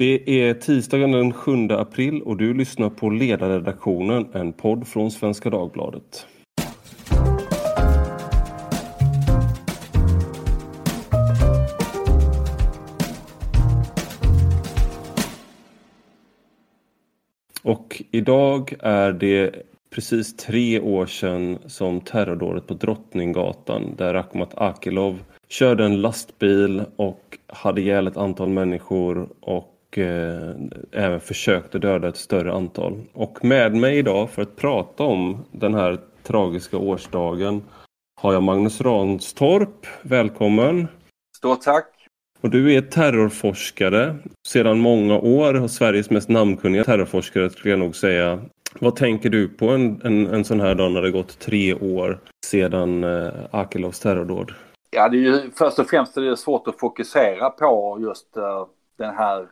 Det är tisdagen den 7 april och du lyssnar på Ledarredaktionen, en podd från Svenska Dagbladet. Och idag är det precis tre år sedan som terrordådet på Drottninggatan där Rakhmat Akilov körde en lastbil och hade ihjäl ett antal människor och eh, även försökte döda ett större antal. Och med mig idag för att prata om den här tragiska årsdagen har jag Magnus Ranstorp. Välkommen! Stort tack! Och du är terrorforskare sedan många år och Sveriges mest namnkunniga terrorforskare skulle jag nog säga. Vad tänker du på en, en, en sån här dag när det gått tre år sedan eh, Akilovs terrordåd? Ja, det är ju först och främst är det svårt att fokusera på just uh, den här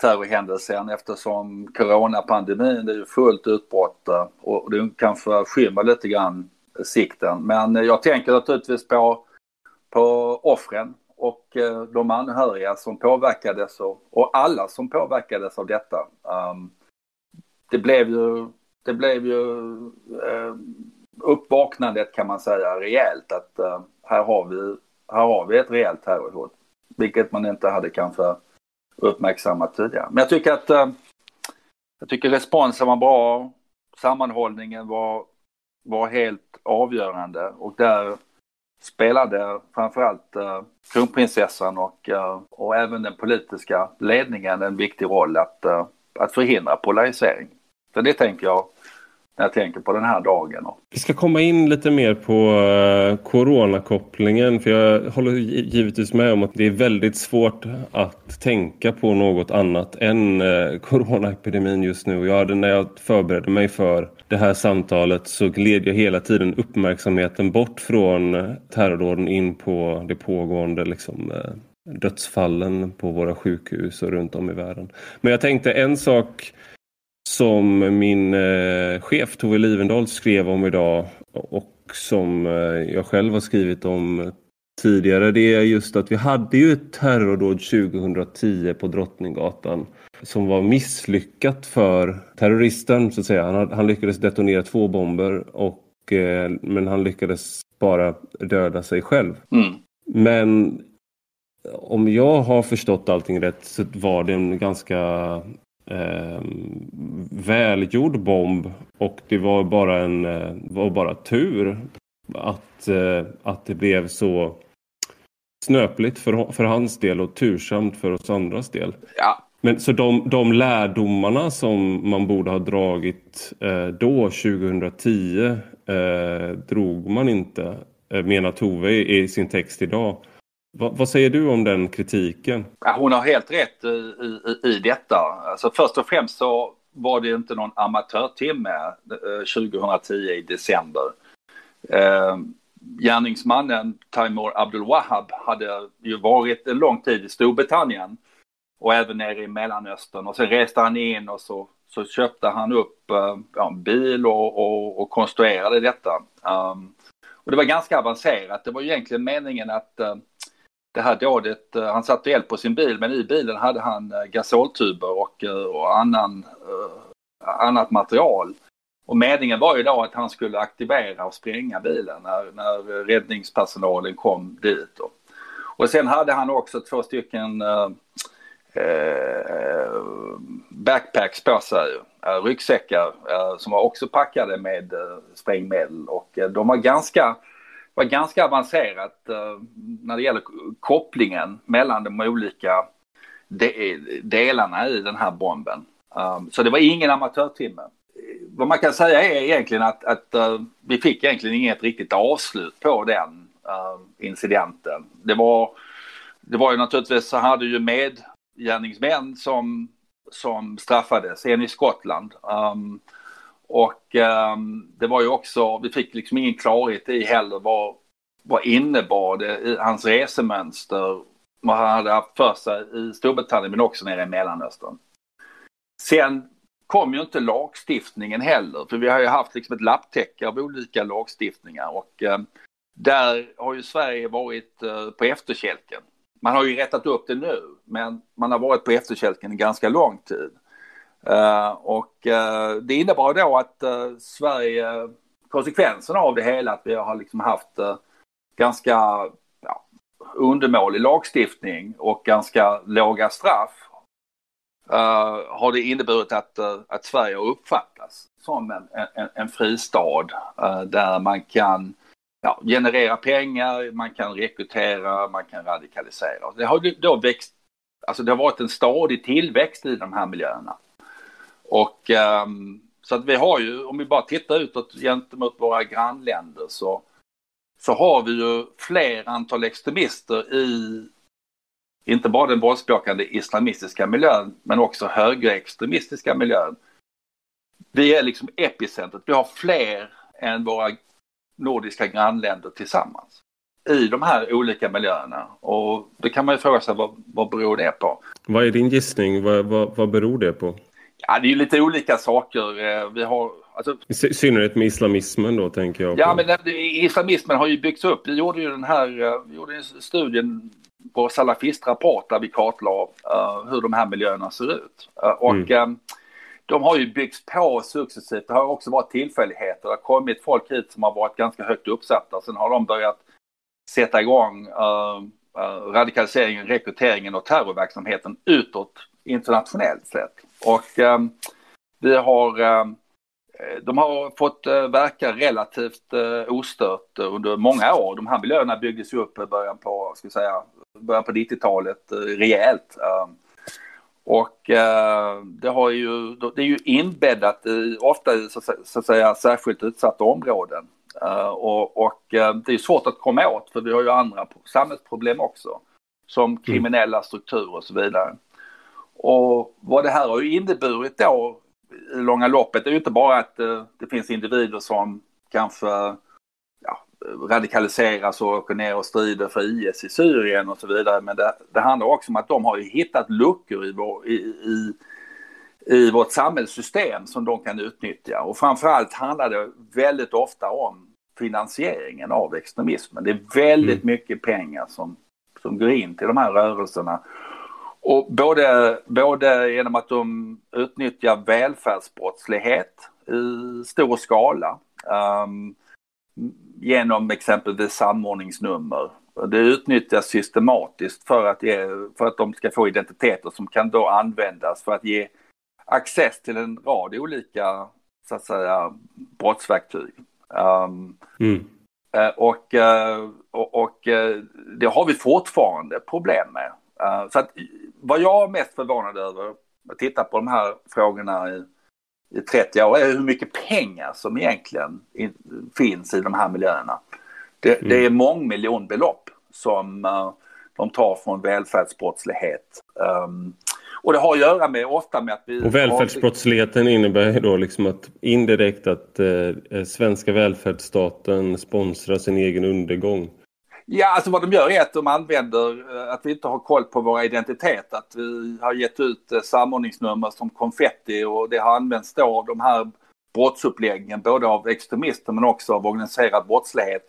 terrorhändelsen eftersom coronapandemin är ju fullt utbrott och det kanske skymmer lite grann sikten. Men eh, jag tänker naturligtvis på, på offren och eh, de anhöriga som påverkades och, och, alla som påverkades av detta. Um, det blev ju, det blev ju eh, uppvaknandet kan man säga rejält att uh, här, har vi, här har vi ett rejält terrorhot. Vilket man inte hade kanske uppmärksammat tidigare. Men jag tycker att eh, jag tycker responsen var bra. Sammanhållningen var, var helt avgörande och där spelade framförallt uh, kronprinsessan och, uh, och även den politiska ledningen en viktig roll att, uh, att förhindra polarisering. Så det tänker jag när jag tänker på den här dagen. Vi ska komma in lite mer på eh, coronakopplingen för jag håller givetvis med om att det är väldigt svårt att tänka på något annat än eh, coronaepidemin just nu. Jag hade, när jag förberedde mig för det här samtalet så gled jag hela tiden uppmärksamheten bort från eh, terrordåden in på det pågående liksom, dödsfallen på våra sjukhus och runt om i världen. Men jag tänkte en sak som min eh, chef Tove Livendal skrev om idag och som eh, jag själv har skrivit om tidigare. Det är just att vi hade ju ett terrordåd 2010 på Drottninggatan som var misslyckat för terroristen så att säga. Han, han lyckades detonera två bomber och, eh, men han lyckades bara döda sig själv. Mm. Men om jag har förstått allting rätt så var det en ganska eh, välgjord bomb och det var bara en eh, var bara tur att, eh, att det blev så snöpligt för, för hans del och tursamt för oss andras del. Ja. Men så de, de lärdomarna som man borde ha dragit eh, då 2010 eh, drog man inte, eh, menar Tove i sin text idag. Va, vad säger du om den kritiken? Ja, hon har helt rätt i, i, i detta. Alltså först och främst så var det inte någon amatörtimme eh, 2010 i december. Eh, gärningsmannen Taimur Abdul Wahab hade ju varit en lång tid i Storbritannien och även nere i Mellanöstern och sen reste han in och så, så köpte han upp eh, ja, en bil och, och, och konstruerade detta. Um, och det var ganska avancerat. Det var egentligen meningen att eh, det här dådet, eh, han satte eld på sin bil men i bilen hade han eh, gasoltuber och, eh, och annan, annat material. Och meningen var ju då att han skulle aktivera och spränga bilen när, när räddningspersonalen kom dit. Då. Och sen hade han också två stycken eh, backpacks på sig, ryggsäckar som var också packade med sprängmedel och de var ganska, var ganska avancerat eh, när det gäller kopplingen mellan de olika de delarna i den här bomben. Um, så det var ingen amatörtimme. Vad man kan säga är egentligen att, att uh, vi fick egentligen inget riktigt avslut på den uh, incidenten. Det var, det var ju naturligtvis, så hade ju medgärningsmän som, som straffades, en i Skottland. Um, och um, det var ju också, vi fick liksom ingen klarhet i heller vad, vad innebar det, hans resemönster, vad han hade haft för sig i Storbritannien men också nere i Mellanöstern. Sen kom ju inte lagstiftningen heller, för vi har ju haft liksom ett lapptäcke av olika lagstiftningar och eh, där har ju Sverige varit eh, på efterkälken. man har ju rättat upp det nu, men man har varit på efterkälken en ganska lång tid. Eh, och eh, det innebar då att eh, Sverige, konsekvensen av det hela, att vi har liksom haft ganska ja, undermålig lagstiftning och ganska låga straff har det inneburit att, att Sverige har uppfattats som en, en, en fristad där man kan ja, generera pengar, man kan rekrytera, man kan radikalisera. Det har då växt, alltså det har varit en stadig tillväxt i de här miljöerna. Och um, så att vi har ju, om vi bara tittar utåt gentemot våra grannländer så, så har vi ju fler antal extremister i inte bara den våldsbejakande islamistiska miljön men också högerextremistiska miljön. Vi är liksom epicentret. Vi har fler än våra nordiska grannländer tillsammans i de här olika miljöerna. Och då kan man ju fråga sig vad, vad beror det på? Vad är din gissning? Vad, vad, vad beror det på? Ja, det är ju lite olika saker. Eh, vi har, alltså... I synnerhet med islamismen då tänker jag. På. Ja, men islamismen har ju byggts upp. Vi gjorde ju den här eh, vi gjorde en studien på Salafist-rapport där vi kartlade uh, hur de här miljöerna ser ut. Uh, och mm. uh, de har ju byggts på successivt. Det har också varit tillfälligheter. Det har kommit folk hit som har varit ganska högt uppsatta. Sen har de börjat sätta igång uh, radikaliseringen, rekryteringen och terrorverksamheten utåt internationellt sett. Och um, vi har um, de har fått verka relativt ostört under många år. De här miljöerna byggdes ju upp i början på, ska säga, början på 90-talet rejält. Och eh, det, har ju, det är ju inbäddat i, ofta i så, så att säga särskilt utsatta områden. Uh, och, och uh, det är svårt att komma åt för vi har ju andra samhällsproblem också. Som mm. kriminella strukturer och så vidare. Och vad det här har ju inneburit då i långa loppet är ju inte bara att uh, det finns individer som kanske radikaliseras och åker ner och strider för IS i Syrien och så vidare. Men det, det handlar också om att de har hittat luckor i, vår, i, i, i vårt samhällssystem som de kan utnyttja. Och framförallt handlar det väldigt ofta om finansieringen av extremismen. Det är väldigt mm. mycket pengar som, som går in till de här rörelserna. Och både, både genom att de utnyttjar välfärdsbrottslighet i stor skala. Um, genom exempelvis samordningsnummer. Det utnyttjas systematiskt för att, ge, för att de ska få identiteter som kan då användas för att ge access till en rad olika så att säga, brottsverktyg. Um, mm. Eh, och, eh, och, och, eh, det har vi fortfarande problem med. Så att, vad jag är mest förvånad över, att titta på de här frågorna i i 30 år är hur mycket pengar som egentligen finns i de här miljöerna. Det, mm. det är mångmiljonbelopp som uh, de tar från välfärdsbrottslighet. Um, och det har att göra med ofta med att vi... Och välfärdsbrottsligheten har... innebär då liksom att indirekt att eh, svenska välfärdsstaten sponsrar sin egen undergång. Ja, alltså vad de gör är att de använder eh, att vi inte har koll på våra identitet. Att vi har gett ut eh, samordningsnummer som konfetti och det har använts då av de här brottsuppläggen, både av extremister men också av organiserad brottslighet.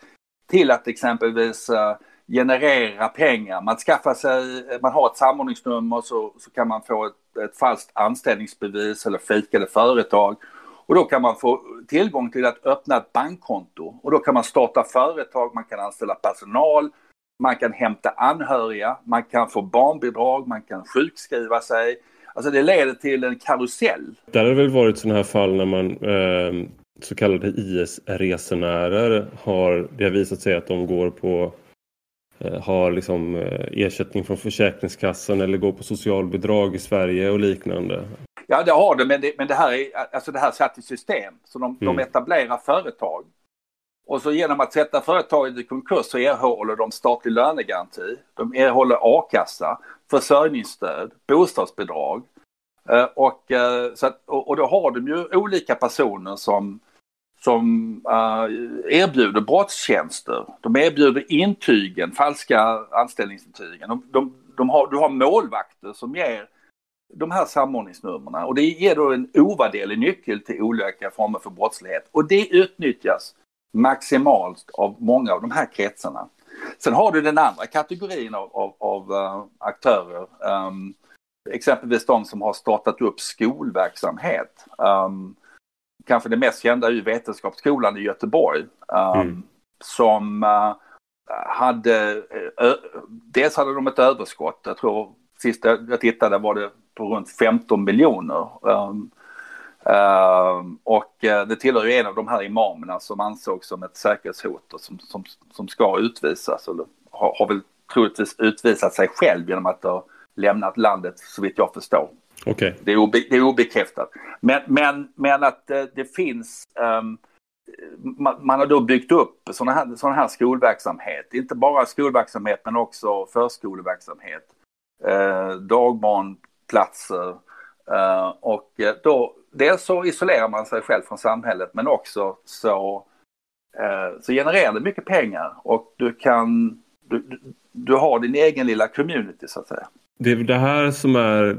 Till att exempelvis eh, generera pengar. Man skaffar sig, man har ett samordningsnummer så, så kan man få ett, ett falskt anställningsbevis eller fejkade företag. Och då kan man få tillgång till att öppna ett bankkonto och då kan man starta företag, man kan anställa personal, man kan hämta anhöriga, man kan få barnbidrag, man kan sjukskriva sig. Alltså det leder till en karusell. Det har väl varit sådana här fall när man eh, så kallade IS-resenärer har, det har visat sig att de går på eh, har liksom eh, ersättning från Försäkringskassan eller går på socialbidrag i Sverige och liknande. Ja, det har det, men det, men det här är alltså det här satt i system. Så de, mm. de etablerar företag. Och så genom att sätta företaget i konkurs så erhåller de statlig lönegaranti. De erhåller a-kassa, försörjningsstöd, bostadsbidrag. Eh, och, eh, så att, och, och då har de ju olika personer som, som uh, erbjuder brottstjänster. De erbjuder intygen, falska anställningsintygen. De, de, de har, du har målvakter som ger de här samordningsnumren och det ger då en ovärderlig nyckel till olika former för brottslighet och det utnyttjas maximalt av många av de här kretsarna. Sen har du den andra kategorin av, av, av uh, aktörer. Um, exempelvis de som har startat upp skolverksamhet. Um, kanske det mest kända är ju Vetenskapsskolan i Göteborg. Um, mm. Som uh, hade, uh, dels hade de ett överskott, jag tror sist jag tittade var det på runt 15 miljoner. Um, Uh, och uh, det tillhör ju en av de här imamerna som ansågs som ett säkerhetshot och som, som, som ska utvisas. Eller har, har väl troligtvis utvisat sig själv genom att ha lämnat landet så vitt jag förstår. Okay. Det, är obe, det är obekräftat. Men, men, men att uh, det finns um, man, man, har då byggt upp sådana här, såna här skolverksamhet. Inte bara skolverksamhet men också förskoleverksamhet. Eh, dagbarnplatser platser eh, och eh, då dels så isolerar man sig själv från samhället men också så, eh, så genererar det mycket pengar och du kan, du, du har din egen lilla community så att säga. Det är det här som är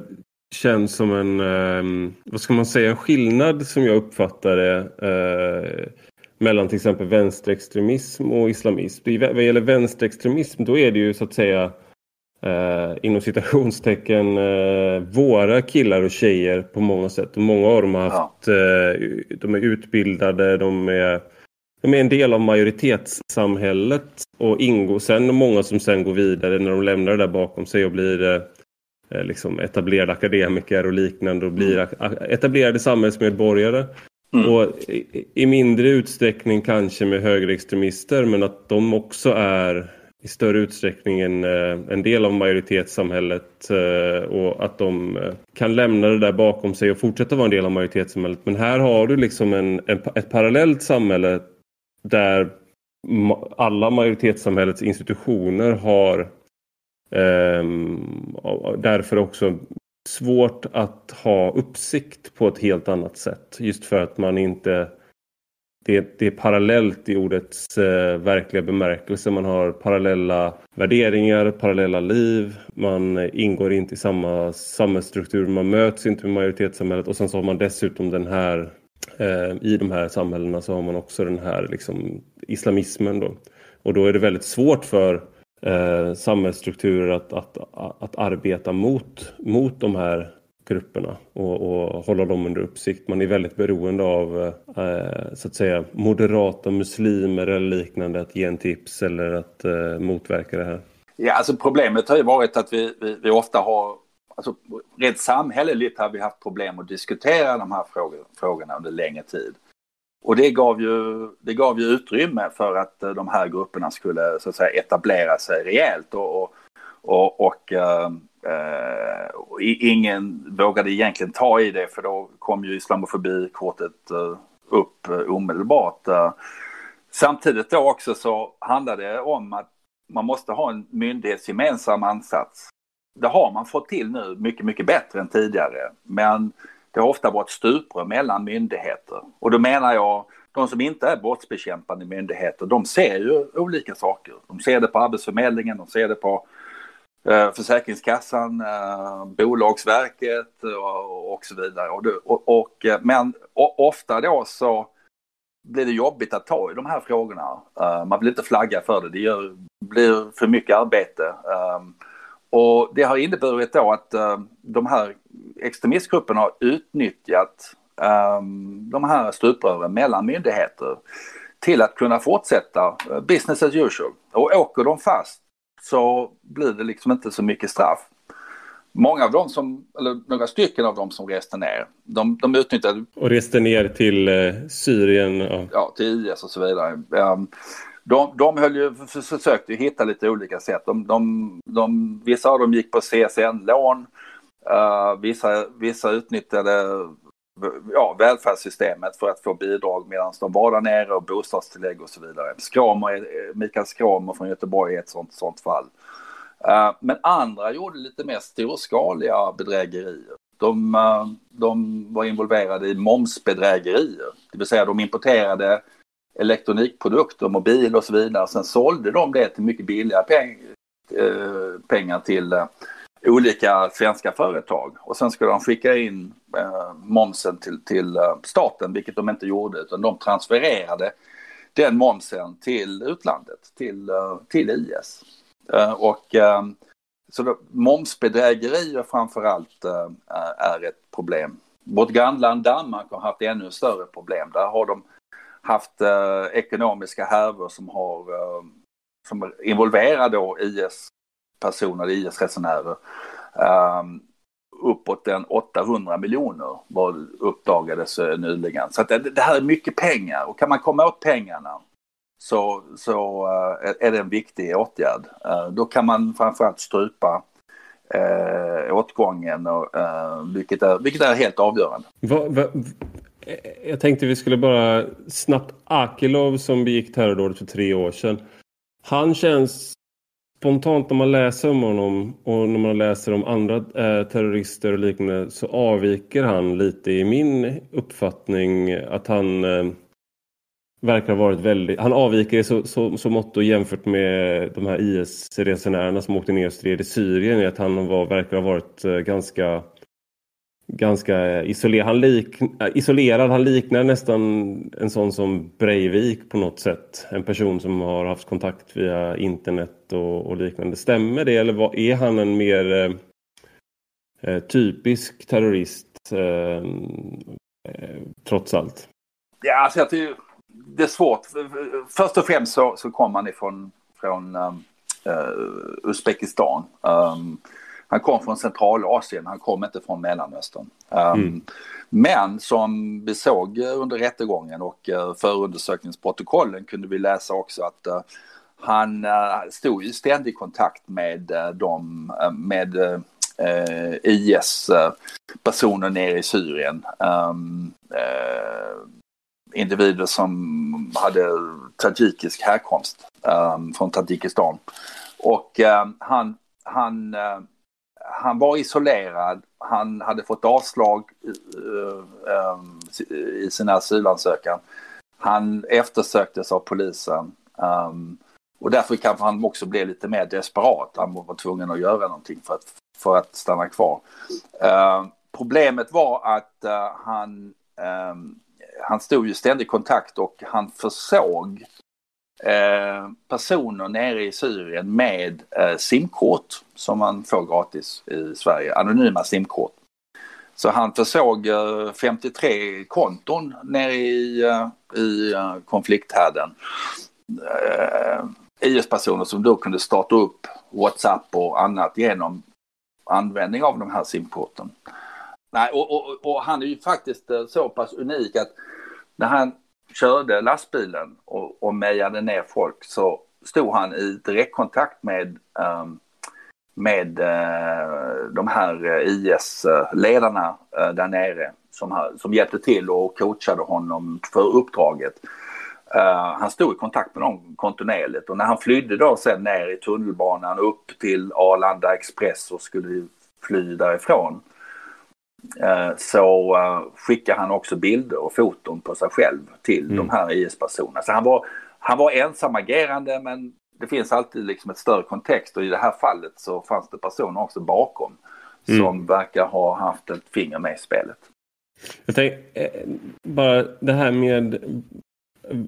känns som en, ehm, vad ska man säga, en skillnad som jag uppfattar det eh, mellan till exempel vänsterextremism och islamism. Vad gäller vänsterextremism då är det ju så att säga eh, inom citationstecken eh, våra killar och tjejer på många sätt. Och många av dem har haft, eh, de är utbildade, de är, de är en del av majoritetssamhället och ingår sen många som sen går vidare när de lämnar det där bakom sig och blir eh, eh liksom etablerade akademiker och liknande och blir mm. etablerade samhällsmedborgare. Mm. Och i, i, mindre utsträckning kanske med högerextremister men att de också är i större utsträckning en, eh, en del av majoritetssamhället eh, och att de eh, kan lämna det där bakom sig och fortsätta vara en del av majoritetssamhället. Men här har du liksom en, en ett parallellt samhälle där alla majoritetssamhällets institutioner har eh, därför också svårt att ha uppsikt på ett helt annat sätt. Just för att man inte det, det är parallellt i ordets eh, verkliga bemärkelse. Man har parallella värderingar, parallella liv. Man eh, ingår inte i samma samhällsstruktur. Man möts inte med majoritetssamhället och sen så har man dessutom den här eh, i de här samhällena så har man också den här liksom, islamismen. Då. Och då är det väldigt svårt för eh, samhällsstrukturer att, att, att arbeta mot, mot de här grupperna och, och hålla dem under uppsikt. Man är väldigt beroende av eh, så att säga moderata muslimer eller liknande att ge en tips eller att eh, motverka det här. Ja, alltså problemet har ju varit att vi, vi, vi ofta har, alltså rent samhälleligt har vi haft problem att diskutera de här frågor, frågorna under längre tid. Och det gav, ju, det gav ju utrymme för att eh, de här grupperna skulle så att säga etablera sig rejält och, och, och, och eh, Eh, ingen vågade egentligen ta i det för då kom ju islamofobikortet uh, upp uh, omedelbart. samtidigt då också så handlar det om att man måste ha en myndighetsgemensam ansats. Det har man fått till nu mycket, mycket bättre än tidigare. Men det har ofta varit stuprör mellan myndigheter. Och då menar jag, de som inte är brottsbekämpande myndigheter, de ser ju olika saker. De ser det på Arbetsförmedlingen, de ser det på Eh, Försäkringskassan, eh, Bolagsverket eh, och, så vidare. Och, och, men ofta då så blir det jobbigt att ta i de här frågorna. Man vill inte flagga för det, det gör, blir för mycket arbete. Ehm, och det har inneburit då att de här extremistgrupperna har utnyttjat ehm, de här stuprören mellan myndigheter till att kunna fortsätta business as usual. Och åker de fast så blir det liksom inte så mycket straff. Många av dem som, eller några stycken av dem som reste ner, de, de utnyttjade... Och reste ner till eh, Syrien? Ja. ja, till IS och så vidare. Um, de, de höll ju, försökte hitta lite olika sätt. De, de, de, vissa av dem gick på CSN-lån. Uh, vissa, vissa utnyttjade ja, välfärdssystemet för att få bidrag medan de var där nere och bostadstillägg och så vidare. Skramer, eh, Mikael Skramer från Göteborg är ett sånt, sånt fall. Eh, men andra gjorde lite mer storskaliga bedrägerier. De, eh, de var involverade i momsbedrägerier, det vill säga de importerade elektronikprodukter, mobil och så vidare. Sen sålde de det till mycket billiga peng, pengar till olika svenska företag och sen skulle de skicka in eh, momsen till, till eh, staten, vilket de inte gjorde utan de transfererade den momsen till utlandet, till, eh, till IS. Eh, och så då, momsbedrägerier framförallt är ett problem. Vårt grannland Danmark har haft ännu större problem. Där har de haft ekonomiska härvor som har som involverar då IS personer, IS-resenärer. Um, ehm, uppåt en 800 miljoner var uppdagades eh, nyligen. Så det, det, här är mycket pengar och kan man komma åt pengarna så, så uh, är det en viktig åtgärd. Uh, då kan man framförallt strypa uh, åtgången, och, uh, vilket, är, vilket är helt avgörande. Va, va, jag tänkte vi skulle bara snabbt Akilov som begick terrordådet för tre år sedan. Han känns spontant när man läser om honom och när man läser om andra eh, terrorister och liknande så avviker han lite i min uppfattning att han eh, verkar ha varit väldigt... Han avviker i så, så, så mått jämfört med de här IS-resenärerna som åkte ner och stred i Syrien i att han var, verkar ha varit eh, ganska ganska isolerad. Han, lik, äh, isolerad. han liknar nästan en sån som Breivik på något sätt. En person som har haft kontakt via internet och, och liknande. Stämmer det eller vad, är han en mer eh, eh typisk terrorist eh, eh, trots allt? Ja, alltså jag tycker det är svårt. Först och främst så, så kom han ifrån från, um, uh, Uzbekistan. Um, han kom från Centralasien, han kom inte från Mellanöstern. Um, mm. Men som vi såg under rättegången och uh, förundersökningsprotokollen kunde vi läsa också att uh, han uh, stod i ständig kontakt med uh, dem, uh, med uh, IS-personer nere i Syrien. Um, individer som hade tajikisk härkomst um, från Tadzjikistan. Och han, han han var isolerad, han hade fått avslag eh, eh, i sin asylansökan. Han eftersöktes av polisen. Ehm, och därför kanske han också blev lite mer desperat. Han var tvungen att göra någonting för att, för att stanna kvar. Uh, problemet var att uh, han, um, han stod i ständig kontakt och han försåg Eh, personer nere i Syrien med eh, simkort som man får gratis i Sverige, anonyma simkort. Så han försåg eh, 53 konton nere i, eh, i eh, konflikthärden. Eh, IS-personer som då kunde starta upp WhatsApp och annat genom användning av de här simkorten. Nej, och, och, och han är ju faktiskt eh, så pass unik att när han körde lastbilen och, och mejade ner folk så stod han i direktkontakt med, um, med uh, de här eh, IS-ledarna uh, eh, där nere som, som hjälpte till och coachade honom för uppdraget. Uh, han stod i kontakt med dem kontinuerligt och när han flydde då sen ner i tunnelbanan upp till Arlanda Express och skulle fly därifrån så eh, skickar han också bilder och foton på sig själv till mm. de här IS-personerna. Så han var, han var ensamagerande men det finns alltid liksom ett större kontext och i det här fallet så fanns det personer också bakom mm. som verkar ha haft ett finger med i spelet. Jag tänker eh, bara det här med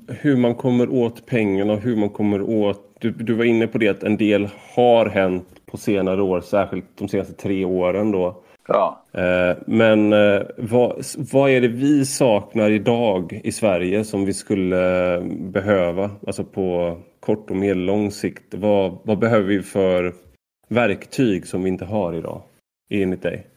hur man kommer åt pengarna och hur man kommer åt... Du, du var inne på det att en del har hänt på senare år, särskilt de senaste tre åren då. Ja. Eh, men eh, vad, vad är det vi saknar idag i Sverige som vi skulle behöva? Alltså på kort och medellång sikt. Vad, vad behöver vi för verktyg som vi inte har idag? Enligt dig?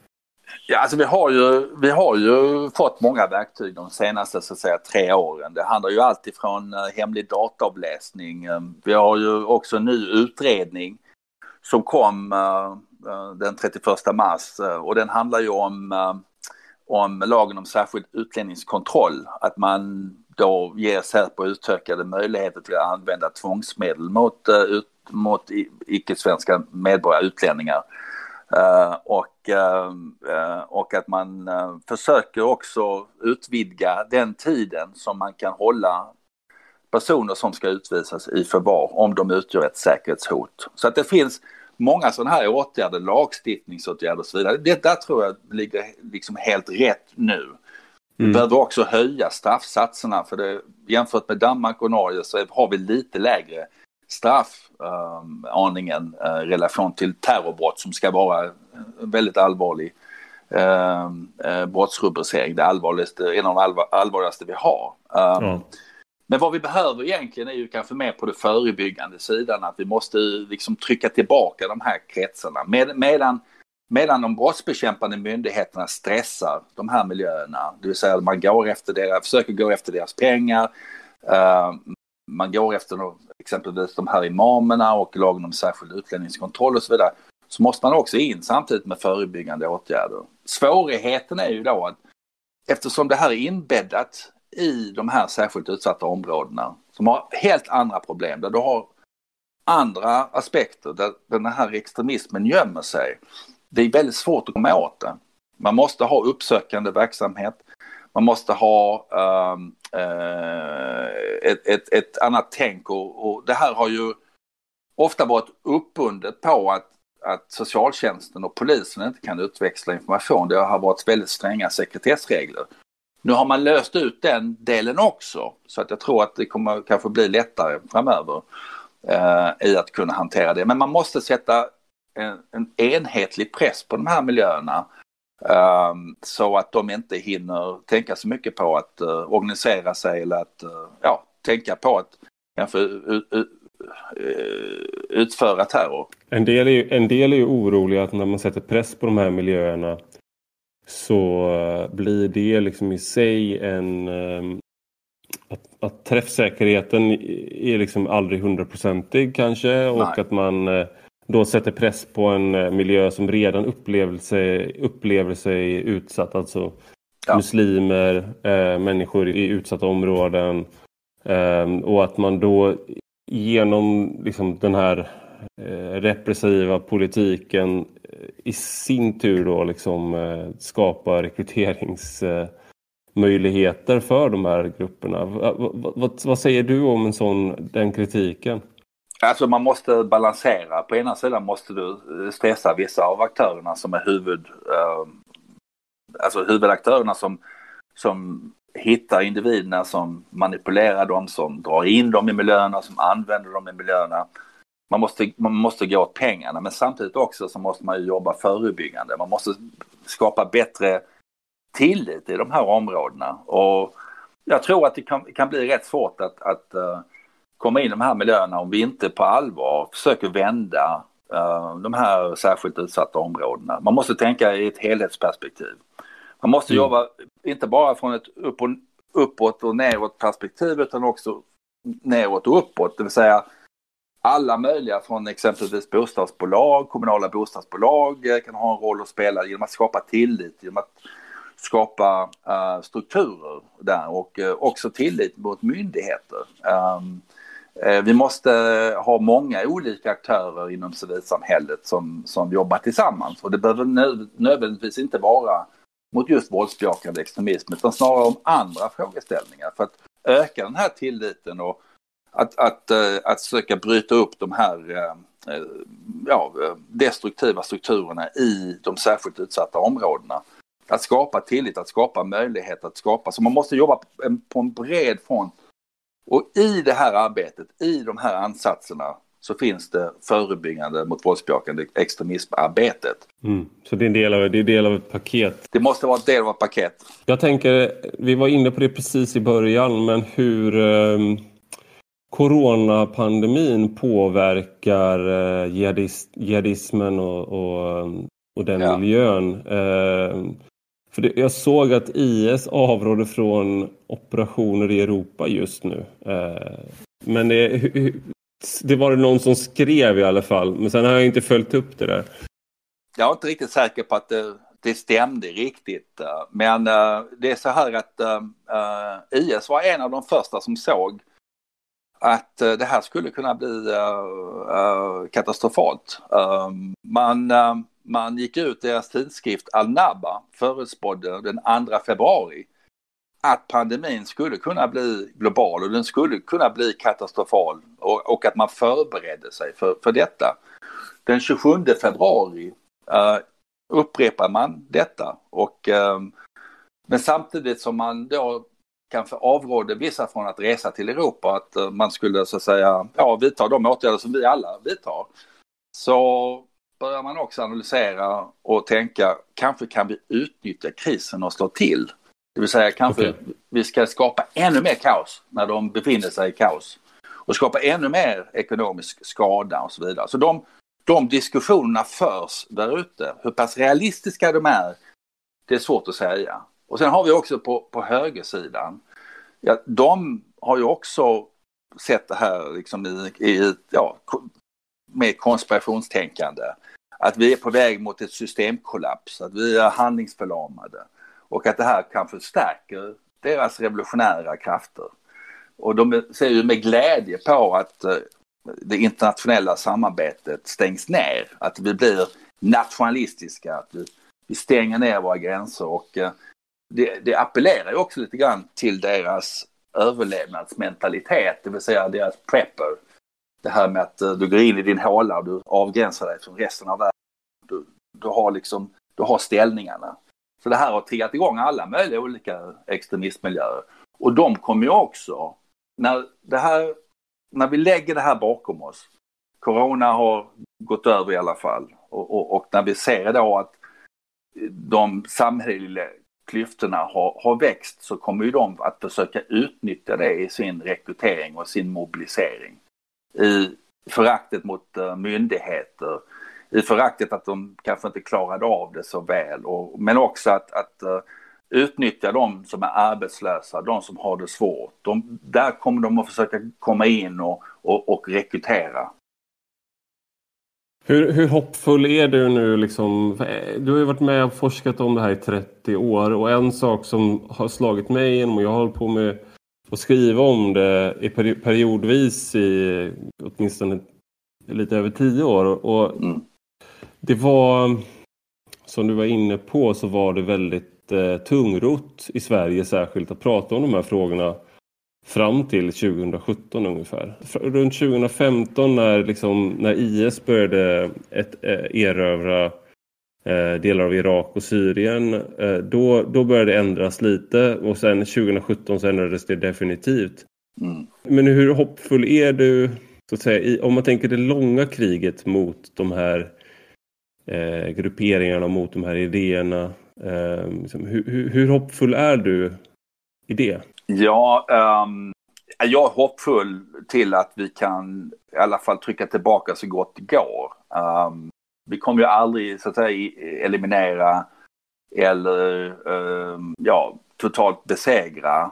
Ja, alltså vi har, ju, vi har ju fått många verktyg de senaste så att säga, tre åren. Det handlar ju alltid från eh, hemlig dataavläsning. Vi har ju också en ny utredning som kom Eh, Eh, den 31 mars eh, och den handlar ju om, eh, om lagen om särskild utlänningskontroll. Att man då ger Säpo utökade möjligheter till att använda tvångsmedel mot, mot icke-svenska medborgare, utlänningar. och, och att man försöker också utvidga den tiden som man kan hålla personer som ska utvisas i förvar om de utgör ett säkerhetshot. Så att det finns många sådana här åtgärder, lagstiftningsåtgärder och så vidare. Det där tror jag ligger liksom helt rätt nu. Vi mm. behöver också höja straffsatserna för det, jämfört med Danmark och Norge så har vi lite lägre straff, äh, aningen, äh, relation till terrorbrott som ska vara en väldigt allvarlig äh, brottsrubricering. Det allvarligaste, en av de allvar, allvarligaste vi har. Mm. Men vad vi behöver egentligen är ju kanske mer på det förebyggande sidan, att vi måste liksom trycka tillbaka de här kretsarna. Med, medan, medan de brottsbekämpande myndigheterna stressar de här miljöerna, det vill säga att man går efter deras, försöker gå efter deras pengar, uh, man går efter exempelvis de här imamerna och lagen om särskild utlänningskontroll och så vidare, så måste man också in samtidigt med förebyggande åtgärder. Svårigheten är ju då att eftersom det här är inbäddat i de här särskilt utsatta områdena som har helt andra problem, där du har andra aspekter, där den här extremismen gömmer sig. Det är väldigt svårt att komma åt det. Man måste ha uppsökande verksamhet, man måste ha um, uh, ett, ett, ett, annat tänk och, och, det här har ju ofta varit uppbundet på att, att socialtjänsten och polisen inte kan utväxla information. Det har varit väldigt stränga sekretessregler. Nu har man löst ut den delen också så att jag tror att det kommer kanske bli lättare framöver eh, i att kunna hantera det. Men man måste sätta en, en enhetlig press på de här miljöerna eh, så att de inte hinner tänka så mycket på att eh, organisera sig eller att eh, ja, tänka på att kanske eh, utföra terror. En del, är ju, en del är ju oroliga att när man sätter press på de här miljöerna så eh, blir det liksom i sig en... Ehm, att, att träffsäkerheten är liksom aldrig hundraprocentig kanske och Nej. att man eh, då sätter press på en eh, miljö som redan upplever sig, upplever sig utsatt. Alltså ja. muslimer, äh, människor i utsatta områden. Äh, och att man då genom liksom, den här äh, repressiva politiken i sin tur då liksom eh, skapa rekryteringsmöjligheter för de här grupperna. Vad, vad, vad, säger du om en sån, den kritiken? Alltså man måste balansera. På ena sidan måste du eh, stressa vissa av aktörerna som är huvud, eh, alltså huvudaktörerna som, som hittar individerna som manipulerar dem, som drar in dem i miljöerna, som använder dem i miljöerna man måste, man måste gå åt pengarna men samtidigt också så måste man jobba förebyggande. Man måste skapa bättre tillit i de här områdena. Och jag tror att det kan, kan bli rätt svårt att, att uh, komma in i de här miljöerna om vi inte på allvar försöker vända uh, de här särskilt utsatta områdena. Man måste tänka i ett helhetsperspektiv. Man måste mm. jobba inte bara från ett upp och, uppåt och neråt perspektiv utan också neråt och uppåt. Det vill säga alla möjliga från exempelvis bostadsbolag, kommunala bostadsbolag eh, kan ha en roll att spela genom att skapa tillit, genom att skapa uh, strukturer där och uh, också tillit mot myndigheter. Um, uh, vi måste ha många olika aktörer inom civilsamhället som, som jobbar tillsammans och det behöver nödvändigtvis inte vara mot just våldsbejakande extremism utan snarare om andra frågeställningar för att öka den här tilliten och att, att, eh, att försöka bryta upp de här eh, eh, ja, destruktiva strukturerna i de särskilt utsatta områdena. Att skapa tillit, att skapa möjlighet att skapa. Så man måste jobba på en bred front. Och i det här arbetet, i de här ansatserna, så finns det förebyggande mot våldsbejakande extremismarbetet. Mm. Så det är, en del av, det är del av ett paket? Det måste vara en del av ett paket. Jag tänker, vi var inne på det precis i början, men hur... Coronapandemin påverkar eh, jihadist, jihadismen och, och, och den ja. miljön. Eh, för det, jag såg att IS avråder från operationer i Europa just nu. Eh, men det, det var det någon som skrev i alla fall. Men sen har jag inte följt upp det där. Jag är inte riktigt säker på att det, det stämde riktigt. Men uh, det är så här att uh, IS var en av de första som såg att eh, det här skulle kunna bli eh, eh, katastrofalt. Ehm, man, man gick ut, deras tidskrift Al-Naba förutspådde den 2 februari att pandemin skulle kunna bli global och den skulle kunna bli katastrofal och, och att man förberedde sig för, för detta. Den 27 februari uh, upprepar man detta och ehm, Men samtidigt som man då kanske avrådde vissa från att resa till Europa, att eh, man skulle så att säga ja, vidta de åtgärder som vi alla vidtar. Så börjar man också analysera och tänka, kanske kan vi utnyttja krisen och slå till. Det vill säga kanske okay. vi ska skapa ännu mer kaos när de befinner sig i kaos. Och skapa ännu mer ekonomisk skada och så vidare. Så de, de diskussionerna förs där ute. Hur pass realistiska de är, det är svårt att säga. Och sen har vi också på, på högersidan, ja, de har ju också sett det här liksom i, i ja, med konspirationstänkande. Att vi är på väg mot ett systemkollaps, att vi är handlingsförlamade och att det här kan förstärka deras revolutionära krafter. Och de ser ju med glädje på att eh, det internationella samarbetet stängs ner, att vi blir nationalistiska, att vi, vi stänger ner våra gränser och eh, det, det appellerar ju också lite grann till deras överlevnadsmentalitet, det vill säga deras prepper. Det här med att eh, du går in i din håla och du avgränsar dig från resten av världen. Du, du, har liksom, du har ställningarna. Så det här har triggat igång alla möjliga olika extremistmiljöer. Och de kommer ju också, när, det här, när vi lägger det här bakom oss, corona har gått över i alla fall, och, och, och när vi ser då att de samhälleliga klyftorna har, har växt så kommer ju de att försöka utnyttja det i sin rekrytering och sin mobilisering. I föraktet mot eh, myndigheter, i föraktet att de kanske inte klarade av det så väl, och, men också att, att eh, utnyttja de som är arbetslösa, de som har det svårt. De, där kommer de att försöka komma in och, och, och rekrytera. Hur, hur hoppfull är du nu? Liksom? Du har ju varit med och forskat om det här i 30 år och en sak som har slagit mig igenom och jag har hållit på med att skriva om det i periodvis i åtminstone lite över 10 år. Och mm. Det var, som du var inne på, så var det väldigt eh, tungrot i Sverige särskilt att prata om de här frågorna fram till 2017 ungefär. Runt 2015 när, liksom, när IS började ett, eh, erövra eh, delar av Irak och Syrien. Eh, då, då började det ändras lite och sen 2017 så ändrades det definitivt. Mm. Men hur hoppfull är du så att säga, i, om man tänker det långa kriget mot de här eh, grupperingarna, mot de här idéerna. Eh, liksom, hur, hur, hur hoppfull är du i det? Ja, um, jag är hoppfull till att vi kan i alla fall trycka tillbaka så gott det går. Um, vi kommer ju aldrig så att säga eliminera eller um, ja, totalt besegra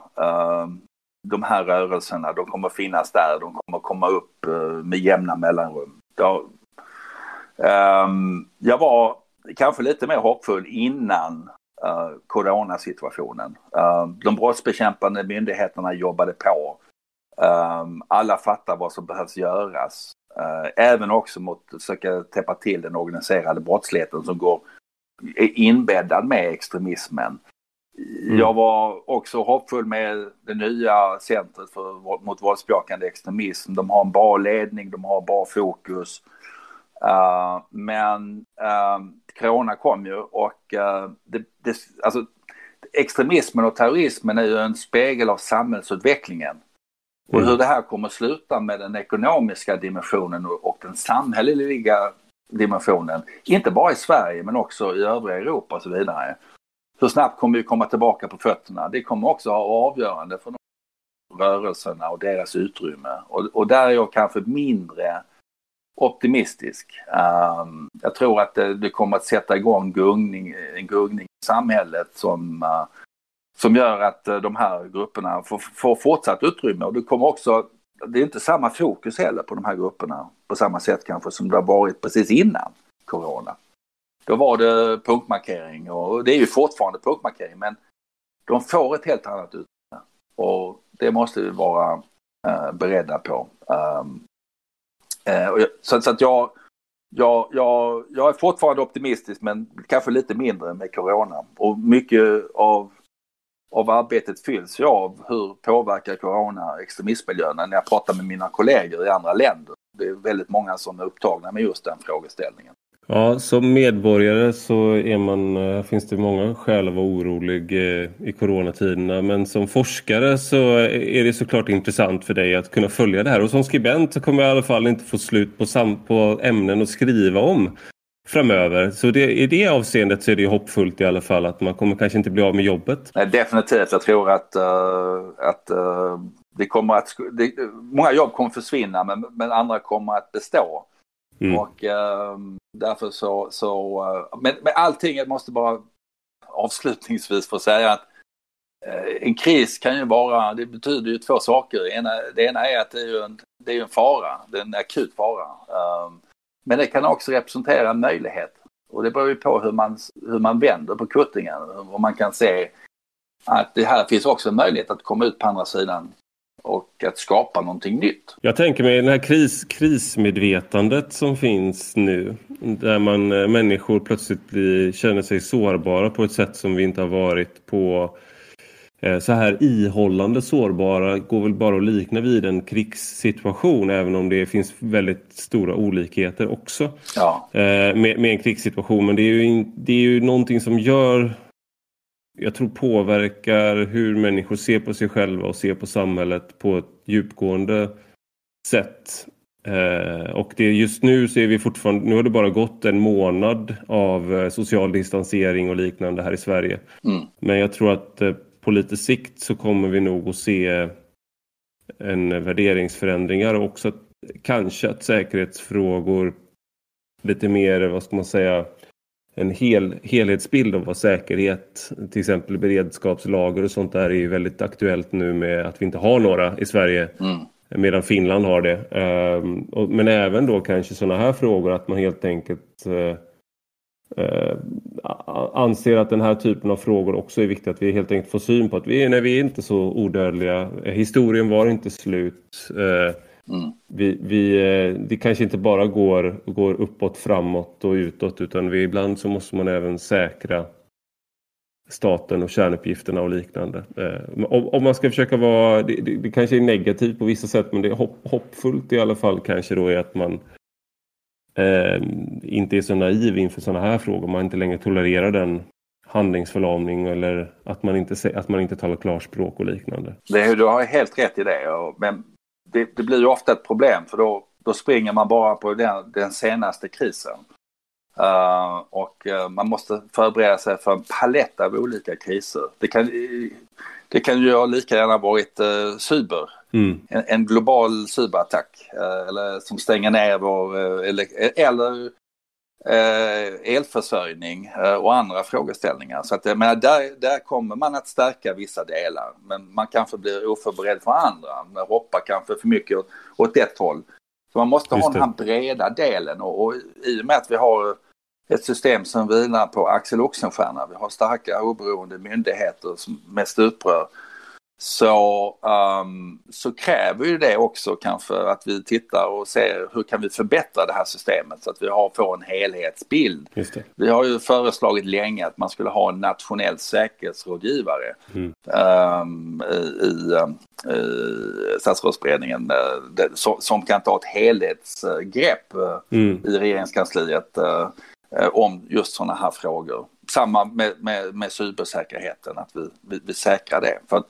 de här rörelserna. De kommer finnas där, de kommer komma upp uh, med jämna mellanrum. Då, jag var kanske lite mer hoppfull innan uh, coronasituationen. Uh, de brottsbekämpande myndigheterna jobbade på. Um, alla fattar vad som behövs göras. Uh, även också mot att försöka täppa till den organiserade brottsligheten som går är inbäddad med extremismen. Mm. Jag var också hoppfull med det nya centret för, mot våldsbejakande extremism. De har en bra ledning, de har bra fokus. Uh, men uh, corona kom ju och uh, det, det, alltså, extremismen och terrorismen är ju en spegel av samhällsutvecklingen. Och mm. hur det här kommer sluta med den ekonomiska dimensionen och, och den samhälleliga dimensionen, inte bara i Sverige men också i övriga Europa och så vidare. Hur snabbt kommer vi komma tillbaka på fötterna? Det kommer också ha avgörande för rörelserna och deras utrymme. Och, och där är jag kanske mindre optimistisk. Um, jag tror att det, det, kommer att sätta igång gungning, en gungning i samhället som, uh, som gör att uh, de här grupperna får, får fortsatt utrymme. Och det kommer också, det är inte samma fokus heller på de här grupperna på samma sätt kanske som det har varit precis innan corona. Då var det punktmarkering och det är ju fortfarande punktmarkering men de får ett helt annat utrymme. Och det måste vi vara uh, beredda på. Um, Eh, så, så att jag, jag, jag, jag är fortfarande optimistisk men kanske lite mindre med corona. Och mycket av, av arbetet fylls ju av hur påverkar corona extremistmiljön när jag pratar med mina kollegor i andra länder. Det är väldigt många som är upptagna med just den frågeställningen. Ja, som medborgare så är man, eh, finns det många skäl att vara orolig eh, i coronatiderna. Men som forskare så eh, är det såklart intressant för dig att kunna följa det här. Och som skribent så kommer jag i alla fall inte få slut på, sam på ämnen att skriva om framöver. Så det, i det avseendet så är det hoppfullt i alla fall att man kommer kanske inte bli av med jobbet. Nej, definitivt. Jag tror att, uh, att uh, det kommer att... Det, många jobb kommer försvinna men, men andra kommer att bestå. Mm. Och uh, därför så... så uh, men, men allting, jag måste bara avslutningsvis få säga att eh, en kris kan ju vara, det betyder ju två saker. Det ena, det ena är att det är en, det är en fara, det är en akut fara. Ehm, men det kan också representera en möjlighet. Och det beror ju på hur man, hur man vänder på kuttingen. Och man kan se att det här finns också en möjlighet att komma ut på andra sidan och att skapa någonting nytt. Jag tänker mig det här kris, krismedvetandet som finns nu. Där man, eh, människor plötsligt blir, känner sig sårbara på ett sätt som vi inte har varit på Eh, så här ihållande sårbara går väl bara att likna vid en krigssituation även om det finns väldigt stora olikheter också ja. Eh, med, med en krigssituation. Men det är, ju, det är ju någonting som gör jag tror påverkar hur människor ser på sig själva och ser på samhället på ett djupgående sätt. Eh, och det, just nu så är vi fortfarande, nu har det bara gått en månad av social distansering och liknande här i Sverige. Mm. Men jag tror att på lite sikt så kommer vi nog att se en värderingsförändringar och också kanske att säkerhetsfrågor lite mer, vad ska man säga, en hel, helhetsbild av vad säkerhet, till exempel beredskapslager och sånt där är ju väldigt aktuellt nu med att vi inte har några i Sverige. Mm. Medan Finland har det. Ehm, men även då kanske sådana här frågor att man helt enkelt eh, eh, anser att den här typen av frågor också är viktigt att vi helt enkelt får syn på att vi, nej, vi är inte så odödliga. Historien var inte slut. Mm. vi, vi, eh, det kanske inte bara går, går uppåt, framåt och utåt utan vi, ibland så måste man även säkra staten och kärnuppgifterna och liknande. Eh, om, om, man ska försöka vara, det, det, det, kanske är negativt på vissa sätt men det är hopp, hoppfullt i alla fall kanske då är att man eh, inte är så naiv inför sådana här frågor. Man inte längre tolererar den handlingsförlamning eller att man inte, att man inte talar klarspråk och liknande. Det, du har helt rätt i det. Men det, det blir ju ofta ett problem för då, då springer man bara på den, den senaste krisen. Uh, och uh, man måste förbereda sig för en palett av olika kriser. Det kan, det kan ju lika gärna varit uh, cyber Mm. En, en, global cyberattack eller som stänger ner vår, eller, eller elförsörjning eh, och andra frågeställningar. Så att jag menar, där, där kommer man att stärka vissa delar men man kanske blir oförberedd för andra, man hoppar kanske för mycket åt, åt ett håll. Så man måste ha den här breda delen och, och i och med att vi har ett system som vilar på Axel Oxenstierna, vi har starka oberoende myndigheter som med stuprör så, um, så kräver ju det också kanske att vi tittar och ser hur kan vi förbättra det här systemet så att vi har, får en helhetsbild. Vi har ju föreslagit länge att man skulle ha en nationell säkerhetsrådgivare mm. um, i, i, i statsrådsberedningen uh, som, som, kan ta ett helhetsgrepp uh, mm. i regeringskansliet uh, om just sådana här frågor. Samma med, med, med cybersäkerheten, att vi, vi, vi säkrar det. För att,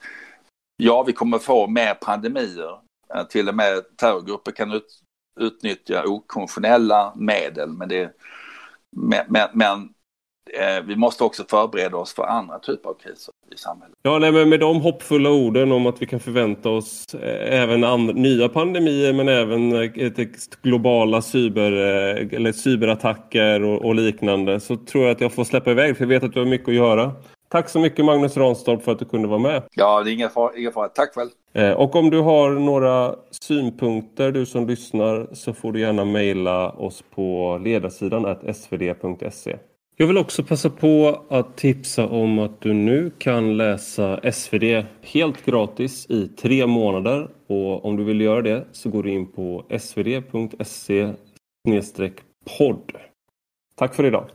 Ja, vi kommer få mer pandemier. Eh, till och med terrorgrupper kan ut, utnyttja okonventionella medel. Men, det, men, men eh, vi måste också förbereda oss för andra typer av kriser i samhället. Ja, nej, men med de hoppfulla orden om att vi kan förvänta oss eh, även and, nya pandemier men även eh, ett globala cyber, eh, eller cyberattacker och, och, liknande så tror jag att jag får släppa iväg för jag vet att du har mycket att göra. Tack så mycket Magnus Ranstorp för att du kunde vara med. Ja, det är ingen fara. Ingen fara. Tack själv. Eh, och om du har några synpunkter du som lyssnar så får du gärna mejla oss på ledarsidan svd.se. Jag vill också passa på att tipsa om att du nu kan läsa SvD helt gratis i tre månader. Och om du vill göra det så går du in på svd.se podd. Tack för idag!